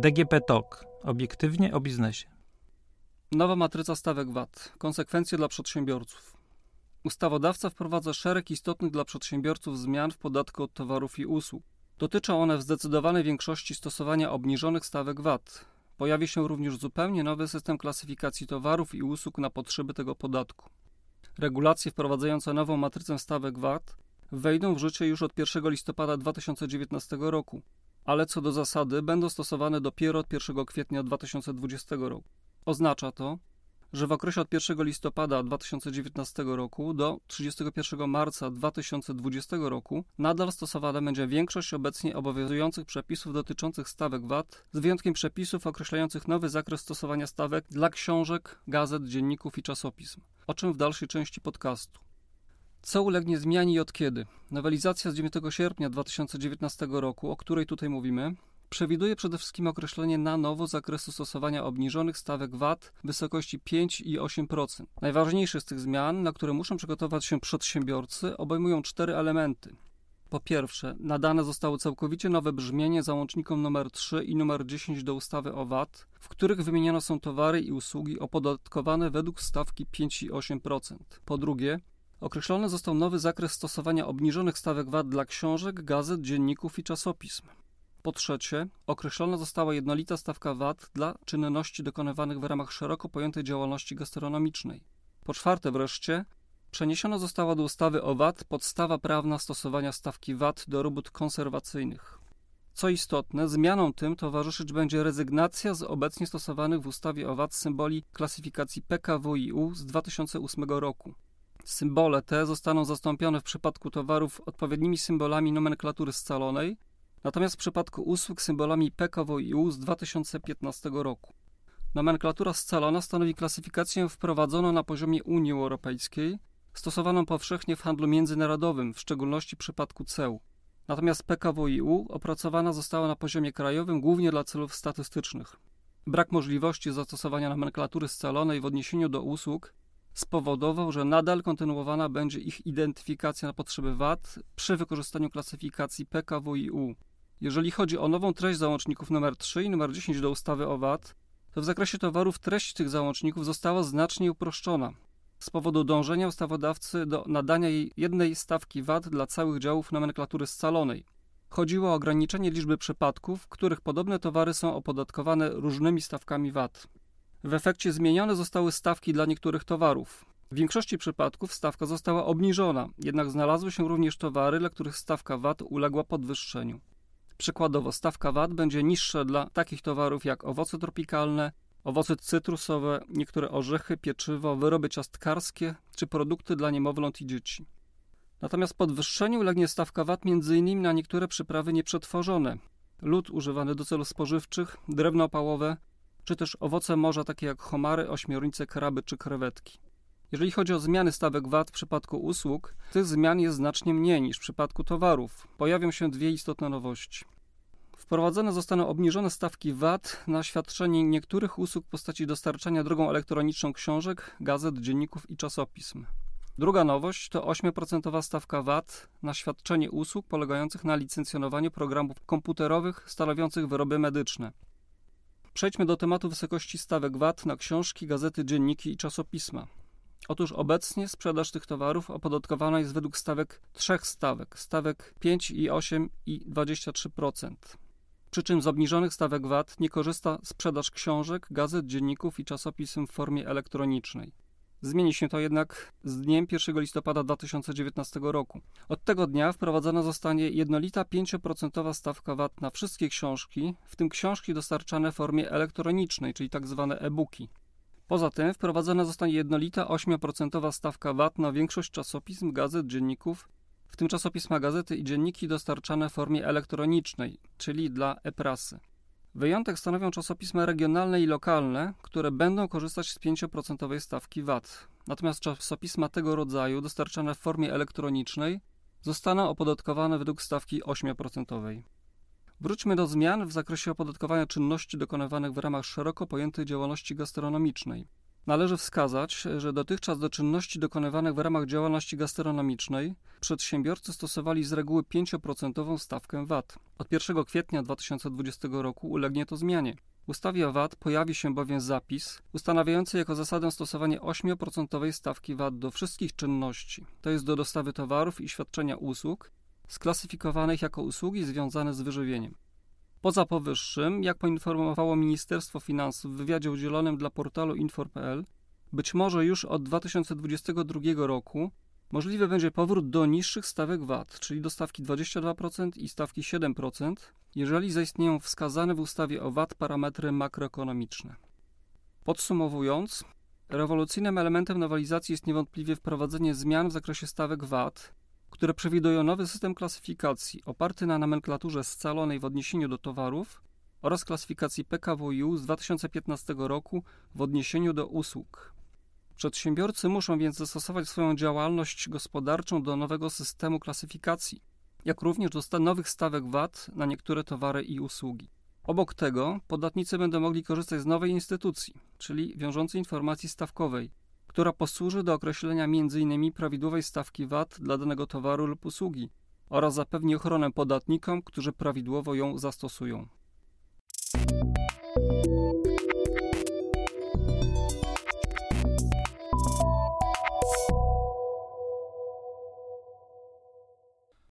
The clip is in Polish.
DGP TOK. Obiektywnie o biznesie. Nowa matryca stawek VAT. Konsekwencje dla przedsiębiorców. Ustawodawca wprowadza szereg istotnych dla przedsiębiorców zmian w podatku od towarów i usług. Dotyczą one w zdecydowanej większości stosowania obniżonych stawek VAT. Pojawi się również zupełnie nowy system klasyfikacji towarów i usług na potrzeby tego podatku. Regulacje wprowadzające nową matrycę stawek VAT wejdą w życie już od 1 listopada 2019 roku, ale co do zasady będą stosowane dopiero od 1 kwietnia 2020 roku. Oznacza to, że w okresie od 1 listopada 2019 roku do 31 marca 2020 roku nadal stosowana będzie większość obecnie obowiązujących przepisów dotyczących stawek VAT, z wyjątkiem przepisów określających nowy zakres stosowania stawek dla książek, gazet, dzienników i czasopism, o czym w dalszej części podcastu. Co ulegnie zmianie i od kiedy? Nowelizacja z 9 sierpnia 2019 roku, o której tutaj mówimy, przewiduje przede wszystkim określenie na nowo zakresu stosowania obniżonych stawek VAT w wysokości 5 i 8%. Najważniejsze z tych zmian, na które muszą przygotować się przedsiębiorcy, obejmują cztery elementy. Po pierwsze, nadane zostało całkowicie nowe brzmienie załącznikom nr 3 i nr 10 do ustawy o VAT, w których wymienione są towary i usługi opodatkowane według stawki 5 i 8%. Po drugie, określony został nowy zakres stosowania obniżonych stawek VAT dla książek, gazet, dzienników i czasopism. Po trzecie, określona została jednolita stawka VAT dla czynności dokonywanych w ramach szeroko pojętej działalności gastronomicznej. Po czwarte wreszcie, przeniesiona została do ustawy o VAT podstawa prawna stosowania stawki VAT do robót konserwacyjnych. Co istotne, zmianom tym towarzyszyć będzie rezygnacja z obecnie stosowanych w ustawie o VAT symboli klasyfikacji PKWiU z 2008 roku. Symbole te zostaną zastąpione w przypadku towarów odpowiednimi symbolami nomenklatury scalonej, natomiast w przypadku usług symbolami PKWiU z 2015 roku. Nomenklatura scalona stanowi klasyfikację wprowadzoną na poziomie Unii Europejskiej, stosowaną powszechnie w handlu międzynarodowym, w szczególności w przypadku ceł. Natomiast PKWiU opracowana została na poziomie krajowym głównie dla celów statystycznych. Brak możliwości zastosowania nomenklatury scalonej w odniesieniu do usług spowodował, że nadal kontynuowana będzie ich identyfikacja na potrzeby VAT przy wykorzystaniu klasyfikacji PKWiU. Jeżeli chodzi o nową treść załączników nr 3 i nr 10 do ustawy o VAT, to w zakresie towarów treść tych załączników została znacznie uproszczona z powodu dążenia ustawodawcy do nadania jej jednej stawki VAT dla całych działów nomenklatury scalonej. Chodziło o ograniczenie liczby przypadków, w których podobne towary są opodatkowane różnymi stawkami VAT. W efekcie zmienione zostały stawki dla niektórych towarów. W większości przypadków stawka została obniżona, jednak znalazły się również towary, dla których stawka VAT uległa podwyższeniu. Przykładowo stawka VAT będzie niższa dla takich towarów jak owoce tropikalne, owoce cytrusowe, niektóre orzechy, pieczywo, wyroby ciastkarskie czy produkty dla niemowląt i dzieci. Natomiast podwyższeniu ulegnie stawka VAT m.in. na niektóre przyprawy nieprzetworzone, lód używany do celów spożywczych, drewno opałowe, czy też owoce morza takie jak homary, ośmiornice, kraby czy krewetki. Jeżeli chodzi o zmiany stawek VAT w przypadku usług, tych zmian jest znacznie mniej niż w przypadku towarów. Pojawią się dwie istotne nowości. Wprowadzone zostaną obniżone stawki VAT na świadczenie niektórych usług w postaci dostarczania drogą elektroniczną książek, gazet, dzienników i czasopism. Druga nowość to 8% stawka VAT na świadczenie usług polegających na licencjonowaniu programów komputerowych stanowiących wyroby medyczne. Przejdźmy do tematu wysokości stawek VAT na książki, gazety, dzienniki i czasopisma. Otóż obecnie sprzedaż tych towarów opodatkowana jest według stawek trzech stawek: stawek 5 i 8 i 23%. Przy czym z obniżonych stawek VAT nie korzysta sprzedaż książek, gazet, dzienników i czasopism w formie elektronicznej. Zmieni się to jednak z dniem 1 listopada 2019 roku. Od tego dnia wprowadzona zostanie jednolita 5% stawka VAT na wszystkie książki, w tym książki dostarczane w formie elektronicznej, czyli tzw. Tak e-booki. Poza tym wprowadzona zostanie jednolita 8% stawka VAT na większość czasopism, gazet, dzienników, w tym czasopisma, gazety i dzienniki dostarczane w formie elektronicznej, czyli dla e-prasy. Wyjątek stanowią czasopisma regionalne i lokalne, które będą korzystać z 5% stawki VAT. Natomiast czasopisma tego rodzaju dostarczane w formie elektronicznej zostaną opodatkowane według stawki 8%. Wróćmy do zmian w zakresie opodatkowania czynności dokonywanych w ramach szeroko pojętej działalności gastronomicznej. Należy wskazać, że dotychczas do czynności dokonywanych w ramach działalności gastronomicznej przedsiębiorcy stosowali z reguły 5% stawkę VAT. Od 1 kwietnia 2020 roku ulegnie to zmianie. W ustawie o VAT pojawi się bowiem zapis ustanawiający jako zasadę stosowanie 8% stawki VAT do wszystkich czynności, to jest do dostawy towarów i świadczenia usług, sklasyfikowanych jako usługi związane z wyżywieniem. Poza powyższym, jak poinformowało Ministerstwo Finansów w wywiadzie udzielonym dla portalu infor.pl, być może już od 2022 roku możliwy będzie powrót do niższych stawek VAT, czyli do stawki 22% i stawki 7%, jeżeli zaistnieją wskazane w ustawie o VAT parametry makroekonomiczne. Podsumowując, rewolucyjnym elementem nowelizacji jest niewątpliwie wprowadzenie zmian w zakresie stawek VAT, które przewidują nowy system klasyfikacji oparty na nomenklaturze scalonej w odniesieniu do towarów oraz klasyfikacji PKWiU z 2015 roku w odniesieniu do usług. Przedsiębiorcy muszą więc zastosować swoją działalność gospodarczą do nowego systemu klasyfikacji, jak również do nowych stawek VAT na niektóre towary i usługi. Obok tego podatnicy będą mogli korzystać z nowej instytucji, czyli wiążącej informacji stawkowej, która posłuży do określenia m.in. prawidłowej stawki VAT dla danego towaru lub usługi oraz zapewni ochronę podatnikom, którzy prawidłowo ją zastosują.